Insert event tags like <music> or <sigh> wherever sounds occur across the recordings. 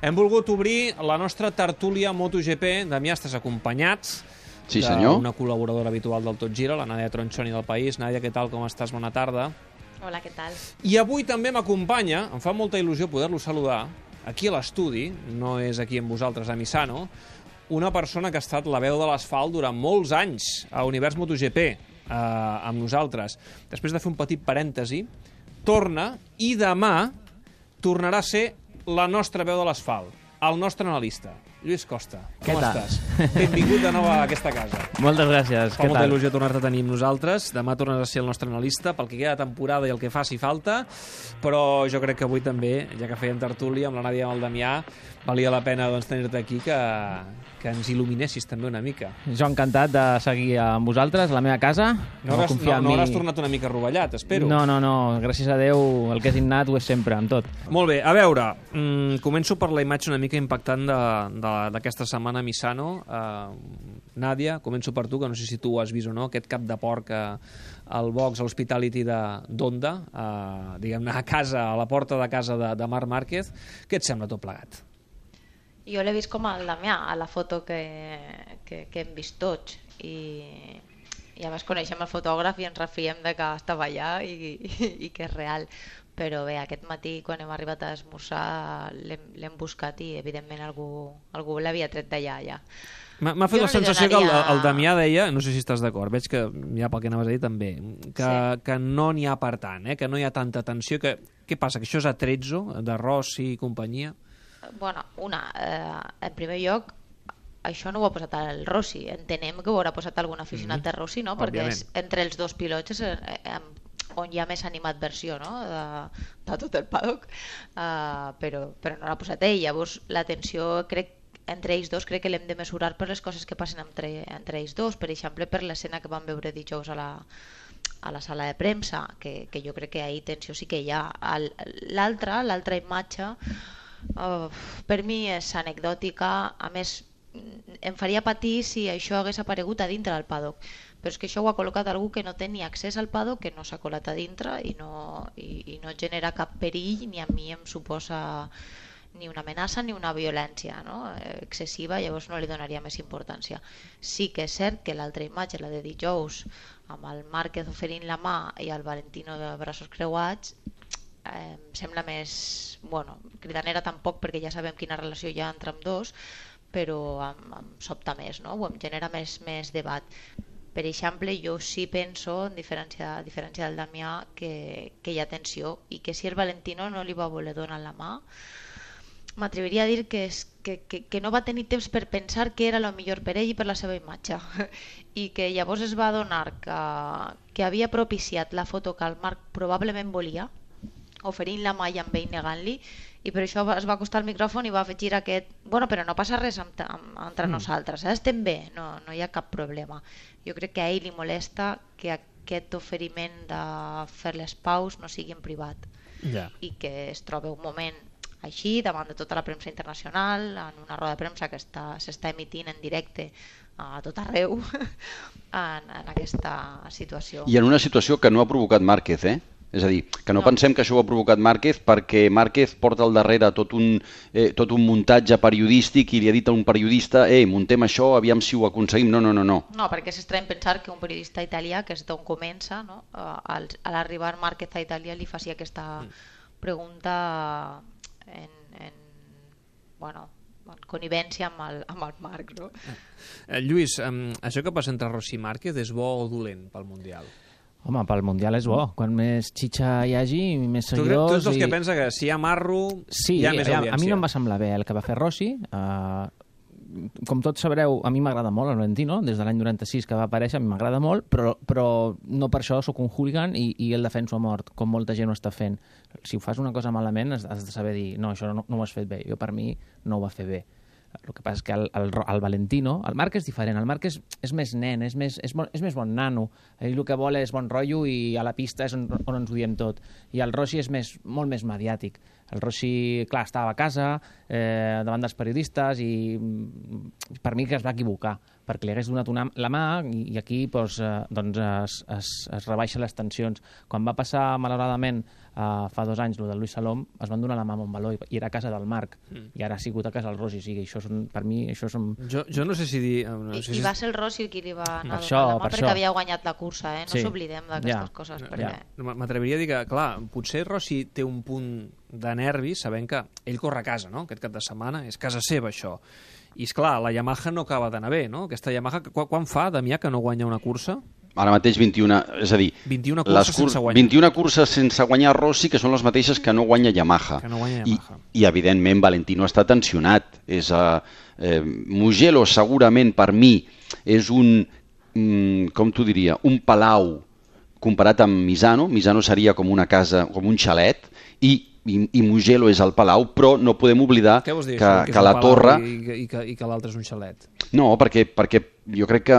Hem volgut obrir la nostra tertúlia MotoGP. Damià, estàs acompanyats Sí, senyor. una col·laboradora habitual del Tot Gira, la Nàdia Tronchoni del País. Nàdia, què tal, com estàs? Bona tarda. Hola, què tal? I avui també m'acompanya, em fa molta il·lusió poder-lo saludar, aquí a l'estudi, no és aquí amb vosaltres a Misano, una persona que ha estat la veu de l'asfalt durant molts anys a Univers MotoGP, eh, amb nosaltres. Després de fer un petit parèntesi, torna i demà tornarà a ser la nostra veu de l'asfalt, el nostre analista, Lluís Costa. Què Com tal? estàs? Benvingut de nou a aquesta casa. <laughs> Moltes gràcies. Fa Què molta tal? il·lusió tornar-te a tenir amb nosaltres. Demà tornes a ser el nostre analista pel que queda de temporada i el que faci falta, però jo crec que avui també, ja que fèiem tertúlia amb la Nàdia i amb el Damià, valia la pena doncs, tenir-te aquí que, que ens il·luminessis també una mica. Jo encantat de seguir amb vosaltres, a la meva casa. No, hauràs, no, no mi. hauràs tornat una mica rovellat, espero. No, no, no. Gràcies a Déu, el que és innat ho és sempre, amb tot. Molt bé, a veure, mm, començo per la imatge una mica impactant de- de- d'aquesta setmana a Misano. Uh, Nàdia, començo per tu, que no sé si tu ho has vist o no, aquest cap de porc eh, al box, a l'Hospitality d'Onda, uh, diguem-ne, a casa, a la porta de casa de, de Marc Márquez. Què et sembla tot plegat? Jo l'he vist com el Damià, a la foto que, que, que hem vist tots. I, i a més coneixem el fotògraf i ens refiem de que estava allà i, i, i que és real. Però bé, aquest matí quan hem arribat a esmorzar l'hem buscat i evidentment algú, algú l'havia tret d'allà ja. M'ha fet Jo la no sensació que el, donaria- el Damià deia, no sé si estàs d'acord, veig que ja pel que anaves a dir també, que, Sí. que no n'hi ha per tant, eh? que no hi ha tanta tensió. Que, què passa, que això és a Trezzo, de Rossi i companyia? Bueno, una, eh, en primer lloc, això no ho ha posat el Rossi. Entenem que ho haurà posat algun aficionat de Rossi, no? Perquè és, entre els dos pilots és eh, on hi ha més animadversió no? de, de tot el paddock, uh, però, però no l'ha posat ell. Llavors, la tensió crec entre ells dos crec que l'hem de mesurar per les coses que passen entre, entre ells dos. Per exemple, per l'escena que vam veure dijous a la, a la sala de premsa, que, que jo crec que ahir tensió sí que hi ha. L'altra, l'altra imatge, uh, per mi és anecdòtica, a més em faria patir si això hagués aparegut a dintre del paddock però és que això ho ha col·locat algú que no té ni accés al paddock, que no s'ha colat a dintre i no, i, i no genera cap perill ni a mi em suposa ni una amenaça ni una violència no? eh, excessiva, llavors no li donaria més importància. Sí que és cert que l'altra imatge, la de dijous, amb el Márquez oferint la mà i el Valentino de braços creuats, eh, em sembla més... Bueno, cridanera tampoc perquè ja sabem quina relació hi ha entre amb dos, però em, em sobta més, no? o em genera més, més debat. Per exemple, jo sí penso, en diferència, a diferència del Damià, que, que hi ha tensió i que si el Valentino no li va voler donar la mà, m'atreviria a dir que, és, que, que, que no va tenir temps per pensar què era el millor per ell i per la seva imatge. <laughs> I que llavors es va adonar que, que havia propiciat la foto que el Marc probablement volia oferint la mà i amb ell negant-li i per això va- es va acostar al micròfon i va afegir aquest bueno, però no passa res amb, amb, entre mm. nosaltres eh? estem bé, no, no hi ha cap problema jo crec que a ell li molesta que aquest oferiment de fer les paus no sigui en privat Ja. i que es troba un moment així davant de tota la premsa internacional en una roda de premsa que està- s'està emitint en directe a tot arreu <laughs> en, en aquesta situació I en una situació que no ha provocat Márquez, eh? És a dir, que no, No. pensem que això ho ha provocat Márquez perquè Márquez porta al darrere tot un, eh, tot un muntatge periodístic i li ha dit a un periodista eh, muntem això, aviam si ho aconseguim. No, no, no, no. No, perquè és estrany pensar que un periodista italià, que és d'on comença, no? eh, al, a l'arribar Márquez a Itàlia li faci aquesta pregunta en, en, bueno, en conivència amb el, amb el Marc. No? Eh, Lluís, um, això que passa entre Rossi i Márquez és bo o dolent pel Mundial? Home, pel Mundial és bo. Quan més xitxa hi hagi, més Tu, seguidors... tu ets dels i... que pensa que si hi ha marro, Sí, hi ha més a, audiència. a mi no em va semblar bé el que va fer Rossi. Uh, com tots sabreu, a mi m'agrada molt el Valentino, des de l'any 96 que va aparèixer, a mi m'agrada molt, però, però no per això sóc un hooligan i, i el defenso a mort, com molta gent ho està fent. Si ho fas una cosa malament, has, has de saber dir, no, això no, no ho has fet bé. Jo, per mi, no ho va fer bé. El que passa és que el, el, el Valentino, el Marc és diferent, el Marc és, és més nen, és més, és, bon, és més bon nano, ell el que vol és bon rotllo i a la pista és on, on ens ho diem tot. I el Rossi és més, molt més mediàtic. El Rossi, clar, estava a casa, eh, davant dels periodistes, i mm, per mi que es va equivocar, perquè li hagués donat una, la mà i, aquí doncs, eh, doncs es, es, es rebaixa les tensions. Quan va passar, malauradament, eh, fa dos anys, el de Luis Salom, es van donar la mà a Montbaló i, i era a casa del Marc, mm. i ara ha sigut a casa del Rossi. O sigui, això són, per mi, això són... Jo, jo no sé si dir... eh, No I, sé I si... va ser el Rossi qui li va anar això, a donar la mà per perquè això. havia guanyat la cursa, eh? No Sí. s'oblidem d'aquestes Ja. coses, Ja. perquè... M- M'atreviria a dir que, clar, potser Rossi té un punt de nervis sabent que ell corre a casa, no? Aquest cap de setmana és casa seva, això. I, és clar, la Yamaha no acaba d'anar bé, no? Aquesta Yamaha, qu quan fa, Damià, que no guanya una cursa? Ara mateix 21, és a dir, 21 les curses sense guanyar. 21 curses sense guanyar Rossi, que són les mateixes que no guanya Yamaha. Que no guanya I, Yamaha. I, evidentment, Valentino està tensionat. És, uh, eh, Mugello, segurament, per mi, és un, mm, com t'ho diria, un palau comparat amb Misano. Misano seria com una casa, com un xalet, i, i, i Mugello és el palau, però no podem oblidar dir, que, que, un la torre... I, i, que, i que l'altre és un xalet. No, perquè, perquè jo crec que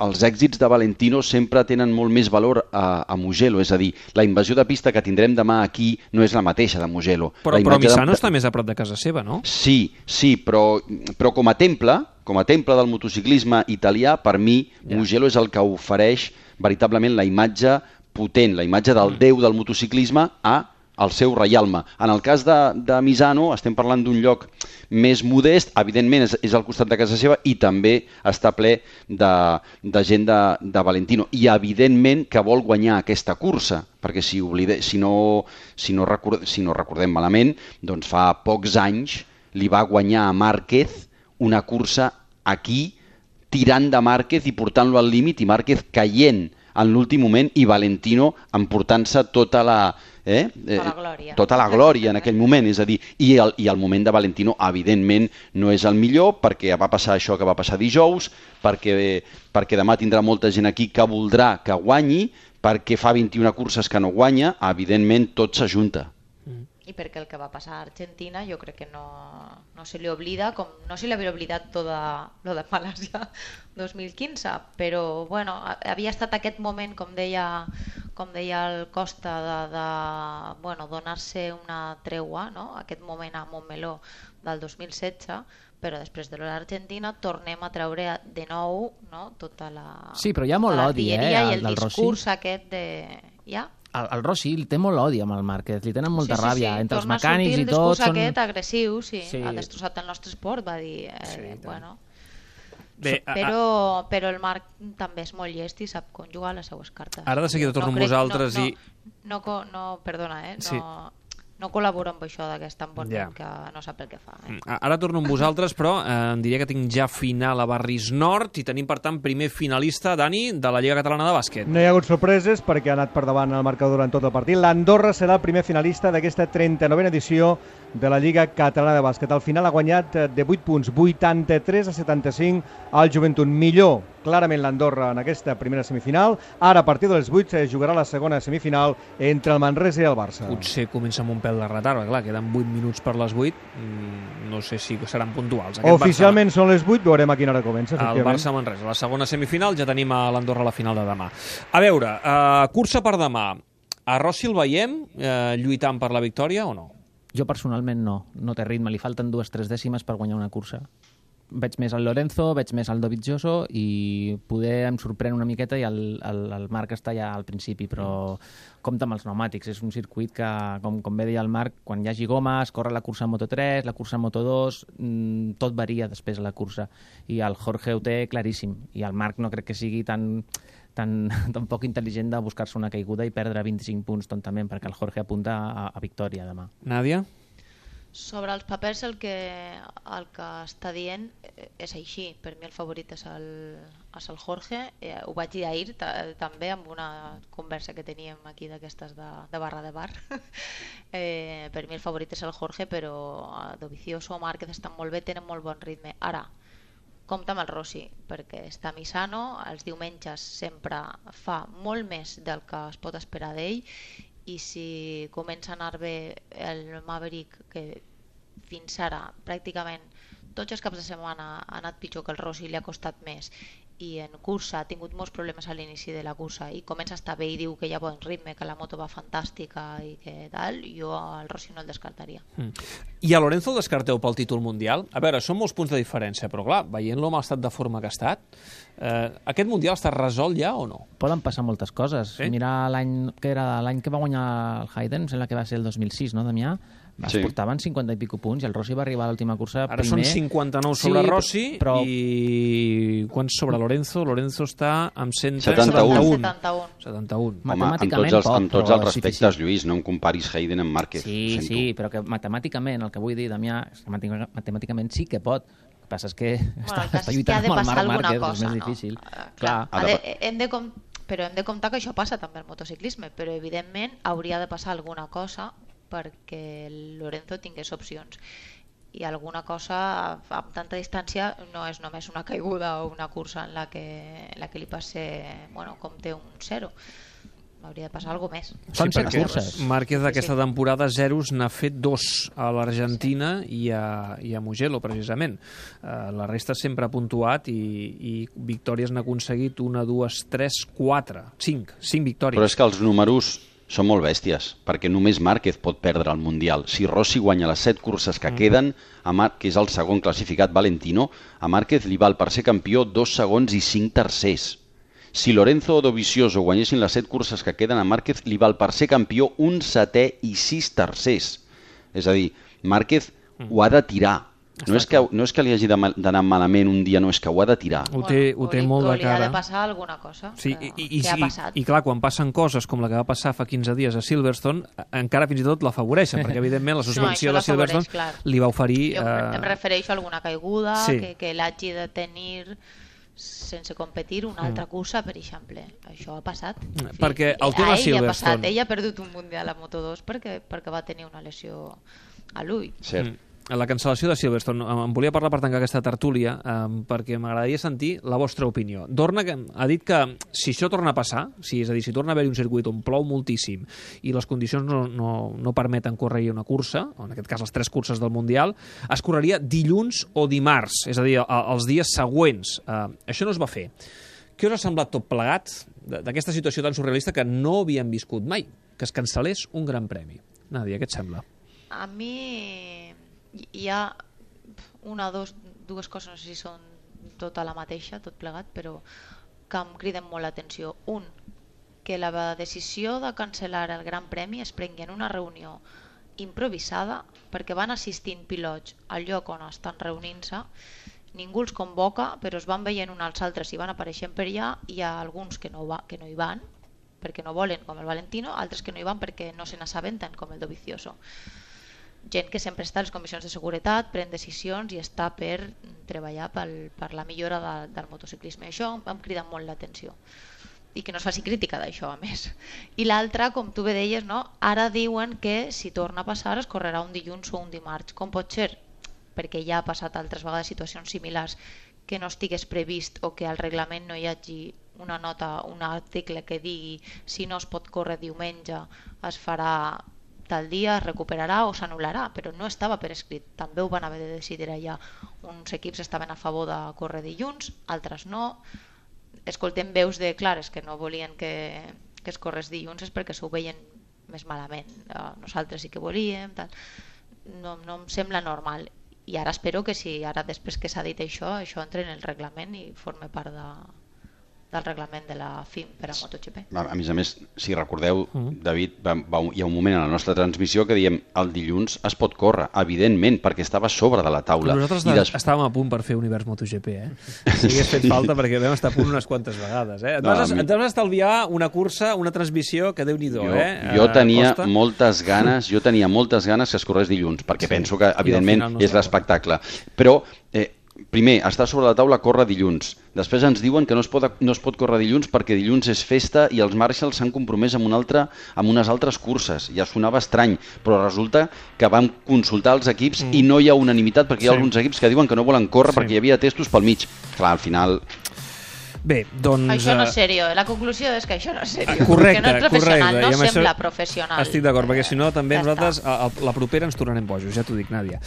els èxits de Valentino sempre tenen molt més valor a, a Mugello, és a dir, la invasió de pista que tindrem demà aquí no és la mateixa de Mugello. Però, però Misano de... està més a prop de casa seva, no? Sí, sí, però, però com a temple, com a temple del motociclisme italià, per mi, Ja. Mugello és el que ofereix veritablement la imatge potent, la imatge del Mm. déu del motociclisme a al seu reialme. En el cas de, de Misano estem parlant d'un lloc més modest, evidentment és, és al costat de casa seva i també està ple de, de gent de, de Valentino. I evidentment que vol guanyar aquesta cursa, perquè si, oblide, si, no, si, no record, si no recordem malament, doncs fa pocs anys li va guanyar a Márquez una cursa aquí tirant de Márquez i portant-lo al límit i Márquez caient en l'últim moment i Valentino emportant-se tota la, eh? Tota la glòria. tota la glòria en aquell moment, és a dir, i el, i el moment de Valentino evidentment no és el millor perquè va passar això que va passar dijous, perquè, perquè demà tindrà molta gent aquí que voldrà que guanyi, perquè fa 21 curses que no guanya, evidentment tot s'ajunta. I perquè el que va passar a Argentina jo crec que no, no se li oblida, com no se li havia oblidat tot de, lo de Malàsia 2015, <laughs> però bueno, ha- havia estat aquest moment, com deia, com deia el Costa, de, de bueno, donar-se una tregua, no? aquest moment a Montmeló del 2016, però després de l'Argentina tornem a treure de nou no? tota la Sí, però hi ha molt odi, eh, i al el del Rossi. discurs aquest de... Ja? El, el Rossi el té molt odi amb el Márquez, li tenen molta ràbia. Entre els Torna a mecànics sortir i el tot discurs són... aquest agressiu, sí. Sí. ha destrossat el nostre esport, va dir. Eh, Sí, i tant. Bé, a- a- Però, però el Marc també és molt llest i sap conjugar les seues cartes. Ara de seguida torno amb crec- vosaltres no, i- No, no, no, perdona, eh? No, Sí. No col·laboro amb això de que és tan bon Ja. nen que no sap el que fa. Eh? Mm, Ara torno amb vosaltres, però eh, em diria que tinc ja final a Barris Nord i tenim, per tant, primer finalista, Dani, de la Lliga Catalana de Bàsquet. No hi ha hagut sorpreses perquè ha anat per davant el marcador durant tot el partit. L'Andorra serà el primer finalista d'aquesta 39a edició de la Lliga Catalana de Bàsquet. Al final ha guanyat eh, de 8 punts, 83 a 75 al Joventut. Millor, clarament, l'Andorra en aquesta primera semifinal. Ara, a partir dels 8, es jugarà la segona semifinal entre el Manresa i el Barça. Potser comença amb un pèl de retard, perquè clar, queden 8 minuts per les 8, mm, no sé si seran puntuals. Aquest Oficialment són les 8, veurem a quina hora comença, Barça, el efectivament. Barça Manresa, la segona semifinal, ja tenim a l'Andorra a la final de demà. A veure, uh, cursa per demà. A Rossi el veiem eh, lluitant per la victòria o no? Jo personalment no, no té ritme, li falten dues tres dècimes per guanyar una cursa. Veig més el Lorenzo, veig més el Dovizioso i poder em sorprèn una miqueta i el, el, el Marc està ja al principi, però compta amb els pneumàtics. És un circuit que, com, com bé deia el Marc, quan hi hagi gomes, corre la cursa en Moto3, la cursa en Moto2, mm, tot varia després a la cursa. I el Jorge ho té claríssim. I el Marc no crec que sigui tan, tan, <laughs> tan poc intel·ligent de buscar-se una caiguda i perdre 25 punts tontament, perquè el Jorge apunta a, a victòria demà. Nàdia? Sobre els papers el que, el que està dient eh, és així. Per mi el favorit és el, és el Jorge. Eh, ho vaig dir ahir ta, també amb una conversa que teníem aquí d'aquestes de, de barra de bar. <laughs> eh, per mi el favorit és el Jorge, però Dovizioso o Márquez estan molt bé, tenen molt bon ritme. Ara, compta amb el Rossi, perquè està Misano, els diumenges sempre fa molt més del que es pot esperar d'ell i si comença a anar bé el Maverick que fins ara pràcticament tots els caps de setmana ha anat pitjor que el Rossi li ha costat més i en cursa ha tingut molts problemes a l'inici de la cursa i comença a estar bé i diu que hi ha bon ritme, que la moto va fantàstica i que tal, jo al Rossi no el descartaria. Mm. I a Lorenzo el descarteu pel títol mundial? A veure, són molts punts de diferència, però clar, veient-lo amb l'estat de forma que ha estat, eh, aquest mundial està resolt ja o no? Poden passar moltes coses. Sí? Mira l'any que era l'any que va guanyar el Hayden, em sembla que va ser el 2006, no, Damià? Es Sí. portaven 50 i pico punts i el Rossi va arribar a l'última cursa Ara primer. són 59 sobre Sí, Rossi però- i quants sobre Lorenzo? Lorenzo està amb 100... 71. 71. 71. Home, amb Matemàticament tots els, poc, amb tots els respectes, difícil. Lluís, no em comparis Hayden amb Márquez. Sí, sí, però que matemàticament, el que vull dir, Damià, és que matemàtica- matemàticament sí que pot. El que passa és que Bueno, <laughs> està, està lluitant ha de amb el Marc Márquez, cosa, és més no? difícil. Eh, Clar, de, de- hem de com... però hem de comptar que això passa també al motociclisme, però evidentment hauria de passar alguna cosa perquè el Lorenzo tingués opcions i alguna cosa amb tanta distància no és només una caiguda o una cursa en la que, en la que li passe bueno, com té un zero hauria de passar alguna més Són set perquè curses. Márquez d'aquesta Sí, sí. temporada zeros n'ha fet dos a l'Argentina i, a, i a Mugello, precisament. Uh, la resta sempre ha puntuat i, i victòries n'ha aconseguit una, dues, tres, quatre, cinc, cinc victòries. Però és que els números són molt bèsties, perquè només Márquez pot perdre el Mundial. Si Rossi guanya les set curses que queden, a Mar que és el segon classificat Valentino, a Márquez li val per ser campió dos segons i cinc tercers. Si Lorenzo o Dovizioso guanyessin les set curses que queden, a Márquez li val per ser campió un setè i sis tercers. És a dir, Márquez ho ha de tirar. No és, que, no és que li hagi d'anar malament un dia, no, és que ho ha de tirar. Ho té, ho té li- molt o de li ha cara. de passar alguna cosa Sí, que, i, i, que ha i, passat i clar, quan passen coses com la que va passar fa 15 dies a Silverstone, encara fins i tot l'afavoreixen, perquè evidentment la <laughs> suspensió això de Silverstone clar. li va oferir... Jo eh, em refereixo a alguna caiguda sí. que, que l'hagi de tenir sense competir una altra cursa, per exemple. Això ha passat. Mm, perquè el a tema ell li ha passat. Silverstone- Ell ha perdut un Mundial a Moto2 perquè, perquè va tenir una lesió a l'ull. Cert. Mm. La cancel·lació de Silverstone. Em volia parlar per tancar aquesta tertúlia eh, perquè m'agradaria sentir la vostra opinió. Dorna ha dit que si això torna a passar, si, és a dir, si torna a haver un circuit on plou moltíssim i les condicions no, no, no permeten córrer una cursa, en aquest cas les tres curses del Mundial, es correria dilluns o dimarts, és a dir, els dies següents. Eh, això no es va fer. Què us ha semblat tot plegat d'aquesta situació tan surrealista que no havíem viscut mai? Que es cancel·lés un gran premi. Nàdia, què et sembla? A mi hi ha una o dos, dues coses, no sé si són tota la mateixa, tot plegat, però que em criden molt l'atenció. Un, que la decisió de cancel·lar el Gran Premi es prengui en una reunió improvisada perquè van assistint pilots al lloc on estan reunint-se ningú els convoca però es van veient uns als altres i van apareixent per allà hi ha alguns que no, va, que no hi van perquè no volen com el Valentino altres que no hi van perquè no se n'assabenten com el Dovizioso gent que sempre està a les comissions de seguretat, pren decisions i està per treballar pel, per la millora de, del motociclisme. Això em, crida molt l'atenció i que no es faci crítica d'això a més. I l'altra, com tu bé deies, no? ara diuen que si torna a passar es correrà un dilluns o un dimarts. Com pot ser? Perquè ja ha passat altres vegades situacions similars que no estigués previst o que al reglament no hi hagi una nota, un article que digui si no es pot córrer diumenge es farà tal dia, es recuperarà o s'anul·larà, però no estava per escrit. També ho van haver de decidir allà. Uns equips estaven a favor de córrer dilluns, altres no. Escoltem veus de, clar, és que no volien que, que es corres dilluns és perquè s'ho veien més malament. Eh, Nosaltres sí que volíem, tal. No, no em sembla normal. I ara espero que si ara després que s'ha dit això, això entre en el reglament i forme part de, del reglament de la FIM per a MotoGP. A, a més a més, si recordeu, David, va, va, hi ha un moment a la nostra transmissió que diem el dilluns es pot córrer, evidentment, perquè estava sobre de la taula. Nosaltres I des... estàvem a punt per fer Univers MotoGP, eh? <laughs> Si hagués fet falta, perquè vam estar a punt unes quantes vegades, eh? Et No, vas, mi- et vas estalviar una cursa, una transmissió, que déu nhi Jo, eh? jo Eh, tenia Costa? moltes ganes, <laughs> jo tenia moltes ganes que es corrés dilluns, perquè Sí. penso que, evidentment, no és l'espectacle. Però, eh, primer, està sobre la taula córrer dilluns. Després ens diuen que no es, pot, no es pot córrer dilluns perquè dilluns és festa i els Marshalls s'han compromès amb, una altra, amb unes altres curses. Ja sonava estrany, però resulta que vam consultar els equips mm. i no hi ha unanimitat perquè hi ha Sí. alguns equips que diuen que no volen córrer Sí. perquè hi havia testos pel mig. Clar, al final... Bé, doncs... Això no eh, és serio, la conclusió és que això no és serio. Correcte, que no és professional, correcte. No sembla això professional. Estic d'acord, perquè si no també Ja nosaltres està. a, a, la propera ens tornarem bojos, ja t'ho dic, Nàdia.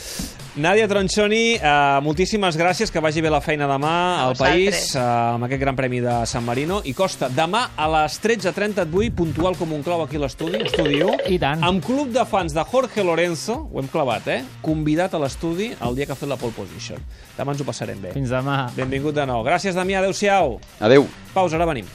Nàdia Tronchoni, eh, moltíssimes gràcies, que vagi bé la feina demà A al país, eh, amb aquest gran premi de San Marino. I Costa, demà a les 13.30 et vull puntual com un clau aquí a l'estudi, estudi 1, I tant. amb club de fans de Jorge Lorenzo, ho hem clavat, eh? Convidat a l'estudi el dia que ha fet la pole position. Demà ens ho passarem bé. Fins demà. Benvingut de nou. Gràcies, Damià. Adéu-siau. Adeu. Pausa, ara venim.